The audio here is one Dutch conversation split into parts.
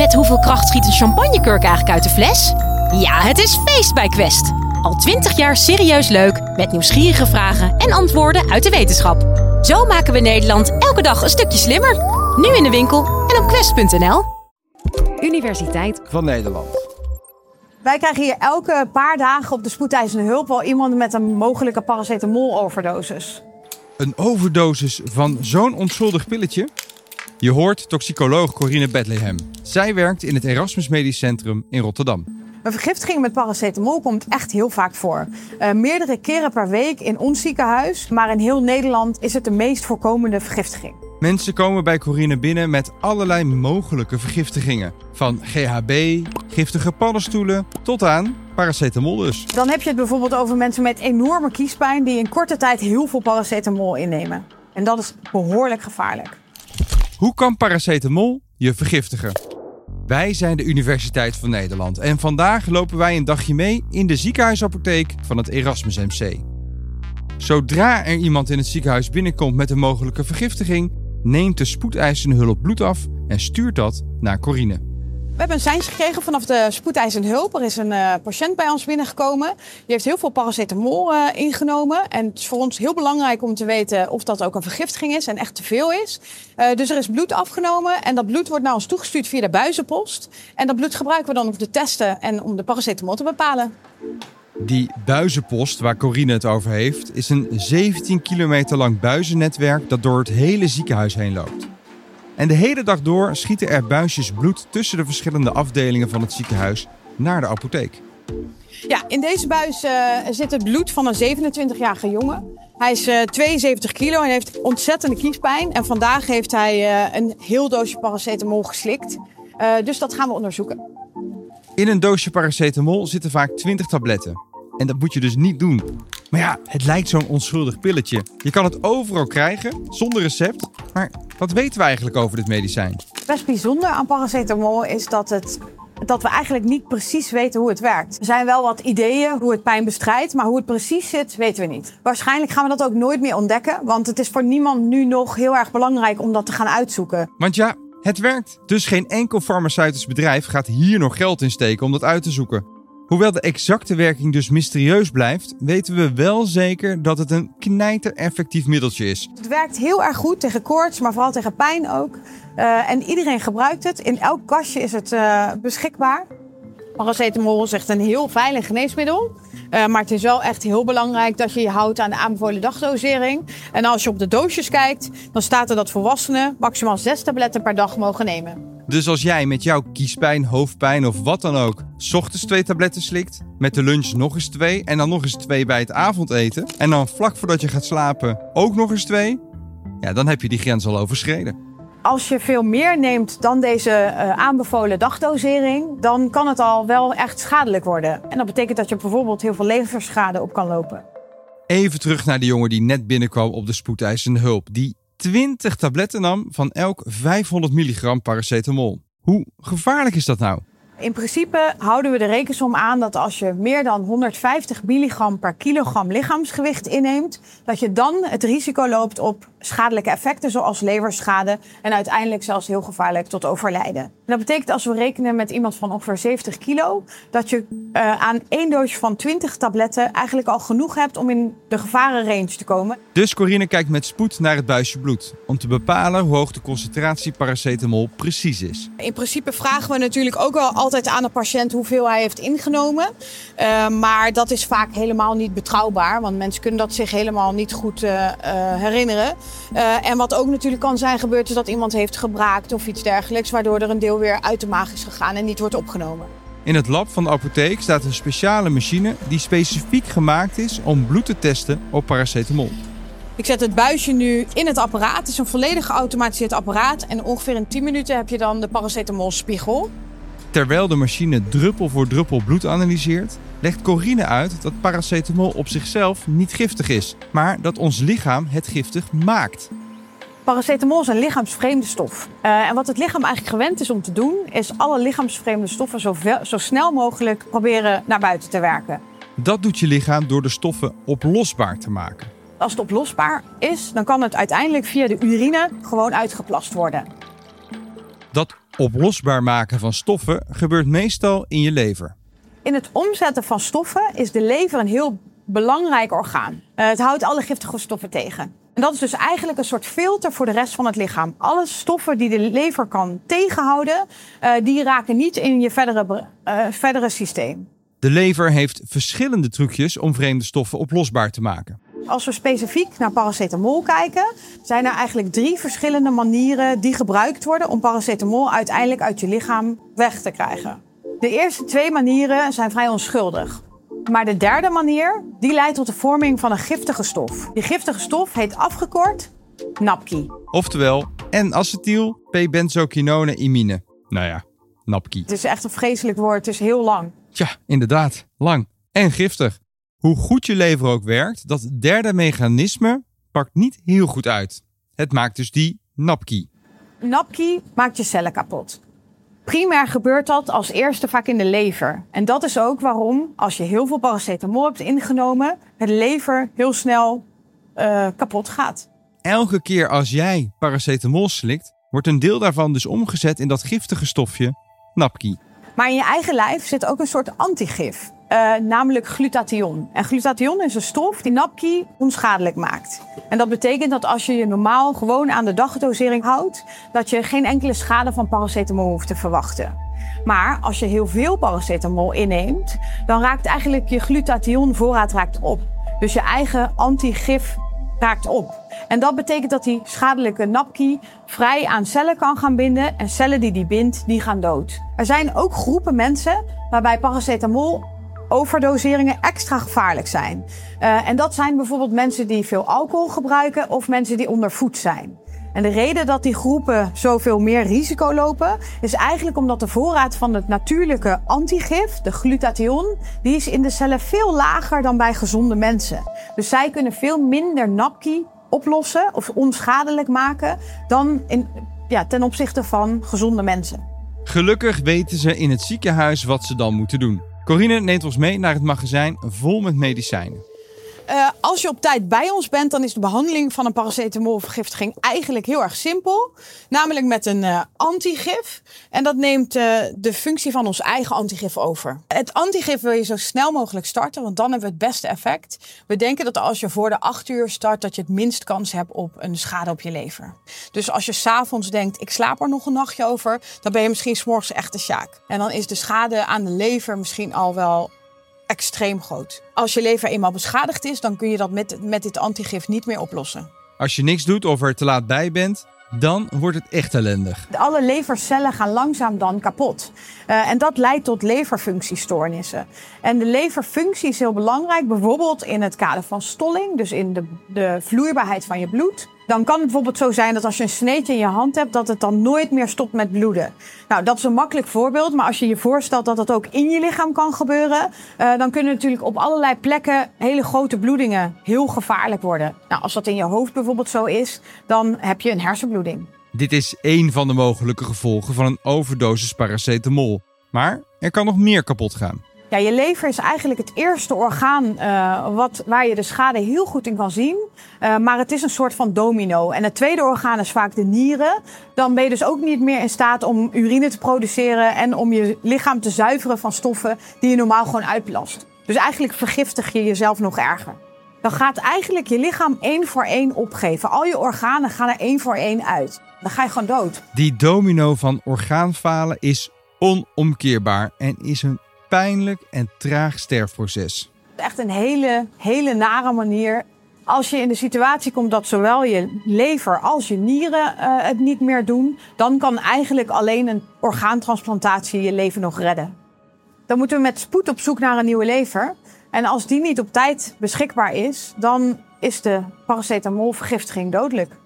Met hoeveel kracht schiet een champagnekurk eigenlijk uit de fles? Ja, het is feest bij Quest. Al twintig jaar serieus leuk, met nieuwsgierige vragen en antwoorden uit de wetenschap. Zo maken we Nederland elke dag een stukje slimmer. Nu in de winkel en op quest.nl. Universiteit van Nederland. Wij krijgen hier elke paar dagen op de spoedeisende hulp wel iemand met een mogelijke paracetamol-overdosis. Een overdosis van zo'n onschuldig pilletje? Je hoort toxicoloog Corine Bethlehem. Zij werkt in het Erasmus Medisch Centrum in Rotterdam. Een vergiftiging met paracetamol komt echt heel vaak voor. Uh, meerdere keren per week in ons ziekenhuis, maar in heel Nederland is het de meest voorkomende vergiftiging. Mensen komen bij Corine binnen met allerlei mogelijke vergiftigingen. Van GHB, giftige paddenstoelen tot aan paracetamol dus. Dan heb je het bijvoorbeeld over mensen met enorme kiespijn die in korte tijd heel veel paracetamol innemen. En dat is behoorlijk gevaarlijk. Hoe kan paracetamol je vergiftigen? Wij zijn de Universiteit van Nederland en vandaag lopen wij een dagje mee in de ziekenhuisapotheek van het Erasmus MC. Zodra er iemand in het ziekenhuis binnenkomt met een mogelijke vergiftiging, neemt de spoedeisende hulp bloed af en stuurt dat naar Corine. We hebben een seins gekregen vanaf de spoedeisende hulp. Er is een uh, patiënt bij ons binnengekomen. Die heeft heel veel paracetamol uh, ingenomen. En het is voor ons heel belangrijk om te weten of dat ook een vergiftiging is en echt te veel is. Uh, dus er is bloed afgenomen en dat bloed wordt naar ons toegestuurd via de buizenpost. En dat bloed gebruiken we dan om te testen en om de paracetamol te bepalen. Die buizenpost waar Corine het over heeft, is een 17 kilometer lang buizennetwerk dat door het hele ziekenhuis heen loopt. En de hele dag door schieten er buisjes bloed tussen de verschillende afdelingen van het ziekenhuis naar de apotheek. Ja, in deze buis uh, zit het bloed van een 27-jarige jongen. Hij is uh, 72 kilo en heeft ontzettende kiespijn. En vandaag heeft hij uh, een heel doosje paracetamol geslikt. dus dat gaan we onderzoeken. In een doosje paracetamol zitten vaak 20 tabletten. En dat moet je dus niet doen. Maar ja, het lijkt zo'n onschuldig pilletje. Je kan het overal krijgen, zonder recept. Maar wat weten we eigenlijk over dit medicijn? Best bijzonder aan paracetamol is dat, het, dat we eigenlijk niet precies weten hoe het werkt. Er zijn wel wat ideeën hoe het pijn bestrijdt, maar hoe het precies zit, weten we niet. Waarschijnlijk gaan we dat ook nooit meer ontdekken, want het is voor niemand nu nog heel erg belangrijk om dat te gaan uitzoeken. Want ja, het werkt. Dus geen enkel farmaceutisch bedrijf gaat hier nog geld in steken om dat uit te zoeken. Hoewel de exacte werking dus mysterieus blijft, weten we wel zeker dat het een knijter-effectief middeltje is. Het werkt heel erg goed tegen koorts, maar vooral tegen pijn ook. Uh, en iedereen gebruikt het. In elk kastje is het uh, beschikbaar. Paracetamol is echt een heel veilig geneesmiddel. Uh, maar het is wel echt heel belangrijk dat je je houdt aan de aanbevolen dagdosering. En als je op de doosjes kijkt, dan staat er dat volwassenen maximaal 6 tabletten per dag mogen nemen. Dus als jij met jouw kiespijn, hoofdpijn of wat dan ook, s ochtends twee tabletten slikt, met de lunch nog eens twee en dan nog eens twee bij het avondeten, en dan vlak voordat je gaat slapen ook nog eens twee, ja, dan heb je die grens al overschreden. Als je veel meer neemt dan deze uh, aanbevolen dagdosering, dan kan het al wel echt schadelijk worden. En dat betekent dat je bijvoorbeeld heel veel leverschade op kan lopen. Even terug naar de jongen die net binnenkwam op de spoedeisende hulp. Die 20 tabletten nam van elk 500 milligram paracetamol. Hoe gevaarlijk is dat nou? In principe houden we de rekensom aan dat als je meer dan 150 milligram per kilogram lichaamsgewicht inneemt, dat je dan het risico loopt op schadelijke effecten zoals leverschade en uiteindelijk zelfs heel gevaarlijk tot overlijden. En dat betekent als we rekenen met iemand van ongeveer 70 kilo, dat je uh, aan één doosje van 20 tabletten eigenlijk al genoeg hebt om in de gevarenrange te komen. Dus Corine kijkt met spoed naar het buisje bloed om te bepalen hoe hoog de concentratie paracetamol precies is. In principe vragen we natuurlijk ook wel altijd aan de patiënt hoeveel hij heeft ingenomen. Uh, maar dat is vaak helemaal niet betrouwbaar, want mensen kunnen dat zich helemaal niet goed uh, herinneren. Uh, en wat ook natuurlijk kan zijn gebeurd is dat iemand heeft gebraakt of iets dergelijks, waardoor er een deel weer uit de maag is gegaan en niet wordt opgenomen. In het lab van de apotheek staat een speciale machine die specifiek gemaakt is om bloed te testen op paracetamol. Ik zet het buisje nu in het apparaat. Het is een volledig geautomatiseerd apparaat. En ongeveer in 10 minuten heb je dan de paracetamolspiegel. Terwijl de machine druppel voor druppel bloed analyseert, legt Corine uit dat paracetamol op zichzelf niet giftig is, maar dat ons lichaam het giftig maakt. Paracetamol is een lichaamsvreemde stof. Uh, en wat het lichaam eigenlijk gewend is om te doen, is alle lichaamsvreemde stoffen zo, zo snel mogelijk proberen naar buiten te werken. Dat doet je lichaam door de stoffen oplosbaar te maken. Als het oplosbaar is, dan kan het uiteindelijk via de urine gewoon uitgeplast worden. Dat oplosbaar maken van stoffen gebeurt meestal in je lever. In het omzetten van stoffen is de lever een heel belangrijk orgaan. Uh, het houdt alle giftige stoffen tegen. En dat is dus eigenlijk een soort filter voor de rest van het lichaam. Alle stoffen die de lever kan tegenhouden, uh, die raken niet in je verdere, uh, verdere systeem. De lever heeft verschillende trucjes om vreemde stoffen oplosbaar te maken. Als we specifiek naar paracetamol kijken, zijn er eigenlijk drie verschillende manieren die gebruikt worden om paracetamol uiteindelijk uit je lichaam weg te krijgen. De eerste twee manieren zijn vrij onschuldig. Maar de derde manier, die leidt tot de vorming van een giftige stof. Die giftige stof heet afgekort NAPKI. Oftewel N-acetyl P-benzoquinone imine. Nou ja, NAPKI. Het is echt een vreselijk woord, het is heel lang. Ja, inderdaad, lang en giftig. Hoe goed je lever ook werkt, dat derde mechanisme pakt niet heel goed uit. Het maakt dus die NAPKI. NAPKI maakt je cellen kapot. Primair gebeurt dat als eerste vaak in de lever. En dat is ook waarom, als je heel veel paracetamol hebt ingenomen, het lever heel snel uh, kapot gaat. Elke keer als jij paracetamol slikt, wordt een deel daarvan dus omgezet in dat giftige stofje NAPKI. Maar in je eigen lijf zit ook een soort antigif. Uh, namelijk glutathion. En glutathion is een stof die NAPKI onschadelijk maakt. En dat betekent dat als je je normaal gewoon aan de dagdosering houdt, dat je geen enkele schade van paracetamol hoeft te verwachten. Maar als je heel veel paracetamol inneemt, dan raakt eigenlijk je glutathion-voorraad raakt op. Dus je eigen antigif raakt op. En dat betekent dat die schadelijke NAPKI vrij aan cellen kan gaan binden. En cellen die die bindt, die gaan dood. Er zijn ook groepen mensen waarbij paracetamol overdoseringen extra gevaarlijk zijn. Uh, en dat zijn bijvoorbeeld mensen die veel alcohol gebruiken of mensen die ondervoed zijn. En de reden dat die groepen zoveel meer risico lopen, is eigenlijk omdat de voorraad van het natuurlijke antigif, de glutathion, die is in de cellen veel lager dan bij gezonde mensen. Dus zij kunnen veel minder NAPKI oplossen of onschadelijk maken dan in, ja, ten opzichte van gezonde mensen. Gelukkig weten ze in het ziekenhuis wat ze dan moeten doen. Corine neemt ons mee naar het magazijn vol met medicijnen. Uh, als je op tijd bij ons bent, dan is de behandeling van een paracetamolvergiftiging eigenlijk heel erg simpel. Namelijk met een uh, antigif. En dat neemt uh, de functie van ons eigen antigif over. Het antigif wil je zo snel mogelijk starten, want dan hebben we het beste effect. We denken dat als je voor de 8 uur start, dat je het minst kans hebt op een schade op je lever. Dus als je s'avonds denkt, ik slaap er nog een nachtje over, dan ben je misschien s'morgens echt de sjaak. En dan is de schade aan de lever misschien al wel extreem groot. Als je lever eenmaal beschadigd is, dan kun je dat met, met dit antigif niet meer oplossen. Als je niks doet of er te laat bij bent, dan wordt het echt ellendig. Alle levercellen gaan langzaam dan kapot. Uh, en dat leidt tot leverfunctiestoornissen. En de leverfunctie is heel belangrijk, bijvoorbeeld in het kader van stolling, dus in de, de vloeibaarheid van je bloed. Dan kan het bijvoorbeeld zo zijn dat als je een sneetje in je hand hebt, dat het dan nooit meer stopt met bloeden. Nou, dat is een makkelijk voorbeeld, maar als je je voorstelt dat dat ook in je lichaam kan gebeuren, uh, dan kunnen natuurlijk op allerlei plekken hele grote bloedingen heel gevaarlijk worden. Nou, als dat in je hoofd bijvoorbeeld zo is, dan heb je een hersenbloeding. Dit is één van de mogelijke gevolgen van een overdosis paracetamol. Maar er kan nog meer kapot gaan. Ja, je lever is eigenlijk het eerste orgaan uh, wat, waar je de schade heel goed in kan zien. Uh, maar het is een soort van domino. En het tweede orgaan is vaak de nieren. Dan ben je dus ook niet meer in staat om urine te produceren en om je lichaam te zuiveren van stoffen die je normaal gewoon uitbelast. Dus eigenlijk vergiftig je jezelf nog erger. Dan gaat eigenlijk je lichaam één voor één opgeven. Al je organen gaan er één voor één uit. Dan ga je gewoon dood. Die domino van orgaanfalen is onomkeerbaar en is een pijnlijk en traag sterfproces. Echt een hele, hele nare manier. Als je in de situatie komt dat zowel je lever als je nieren uh, het niet meer doen, dan kan eigenlijk alleen een orgaantransplantatie je leven nog redden. Dan moeten we met spoed op zoek naar een nieuwe lever. En als die niet op tijd beschikbaar is, dan is de paracetamolvergiftiging dodelijk.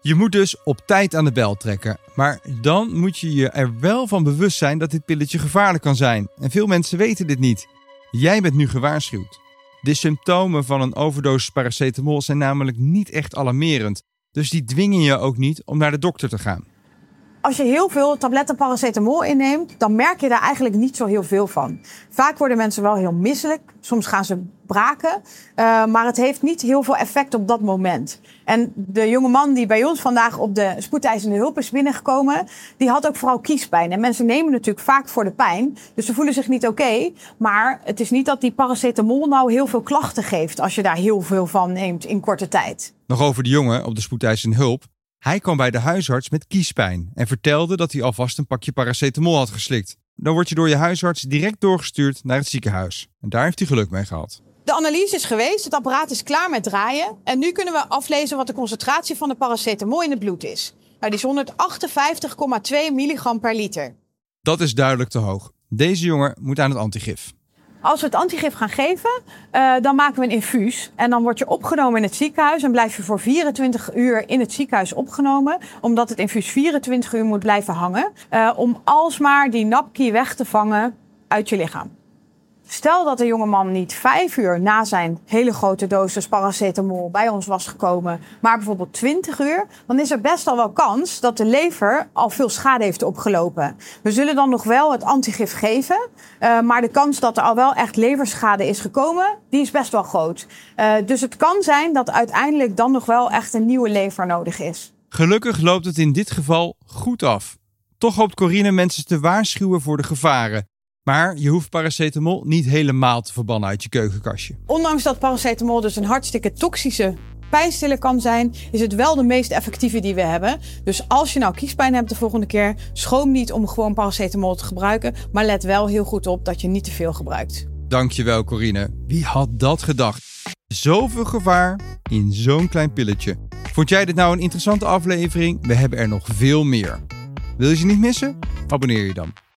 Je moet dus op tijd aan de bel trekken. Maar dan moet je je er wel van bewust zijn dat dit pilletje gevaarlijk kan zijn. En veel mensen weten dit niet. Jij bent nu gewaarschuwd. De symptomen van een overdosis paracetamol zijn namelijk niet echt alarmerend. Dus die dwingen je ook niet om naar de dokter te gaan. Als je heel veel tabletten paracetamol inneemt, dan merk je daar eigenlijk niet zo heel veel van. Vaak worden mensen wel heel misselijk. Soms gaan ze braken. Uh, maar het heeft niet heel veel effect op dat moment. En de jonge man die bij ons vandaag op de spoedeisende hulp is binnengekomen, die had ook vooral kiespijn. En mensen nemen natuurlijk vaak voor de pijn. Dus ze voelen zich niet oké. maar het is niet dat die paracetamol nou heel veel klachten geeft als je daar heel veel van neemt in korte tijd. Nog over de jongen op de spoedeisende hulp. Hij kwam bij de huisarts met kiespijn en vertelde dat hij alvast een pakje paracetamol had geslikt. Dan word je door je huisarts direct doorgestuurd naar het ziekenhuis. En daar heeft hij geluk mee gehad. De analyse is geweest, het apparaat is klaar met draaien. En nu kunnen we aflezen wat de concentratie van de paracetamol in het bloed is. Nou, die is 158,2 milligram per liter. Dat is duidelijk te hoog. Deze jongen moet aan het antigif. Als we het antigif gaan geven, uh, dan maken we een infuus. En dan word je opgenomen in het ziekenhuis en blijf je voor 24 uur in het ziekenhuis opgenomen. Omdat het infuus 24 uur moet blijven hangen. Uh, om alsmaar die napkie weg te vangen uit je lichaam. Stel dat de jongeman niet vijf uur na zijn hele grote dosis paracetamol bij ons was gekomen, maar bijvoorbeeld 20 uur, dan is er best al wel kans dat de lever al veel schade heeft opgelopen. We zullen dan nog wel het antigif geven, uh, maar de kans dat er al wel echt leverschade is gekomen, die is best wel groot. Uh, dus het kan zijn dat uiteindelijk dan nog wel echt een nieuwe lever nodig is. Gelukkig loopt het in dit geval goed af. Toch hoopt Corine mensen te waarschuwen voor de gevaren. Maar je hoeft paracetamol niet helemaal te verbannen uit je keukenkastje. Ondanks dat paracetamol dus een hartstikke toxische pijnstiller kan zijn, is het wel de meest effectieve die we hebben. Dus als je nou kiespijn hebt de volgende keer, schroom niet om gewoon paracetamol te gebruiken. Maar let wel heel goed op dat je niet te veel gebruikt. Dankjewel Corine. Wie had dat gedacht? Zoveel gevaar in zo'n klein pilletje. Vond jij dit nou een interessante aflevering? We hebben er nog veel meer. Wil je ze niet missen? Abonneer je dan.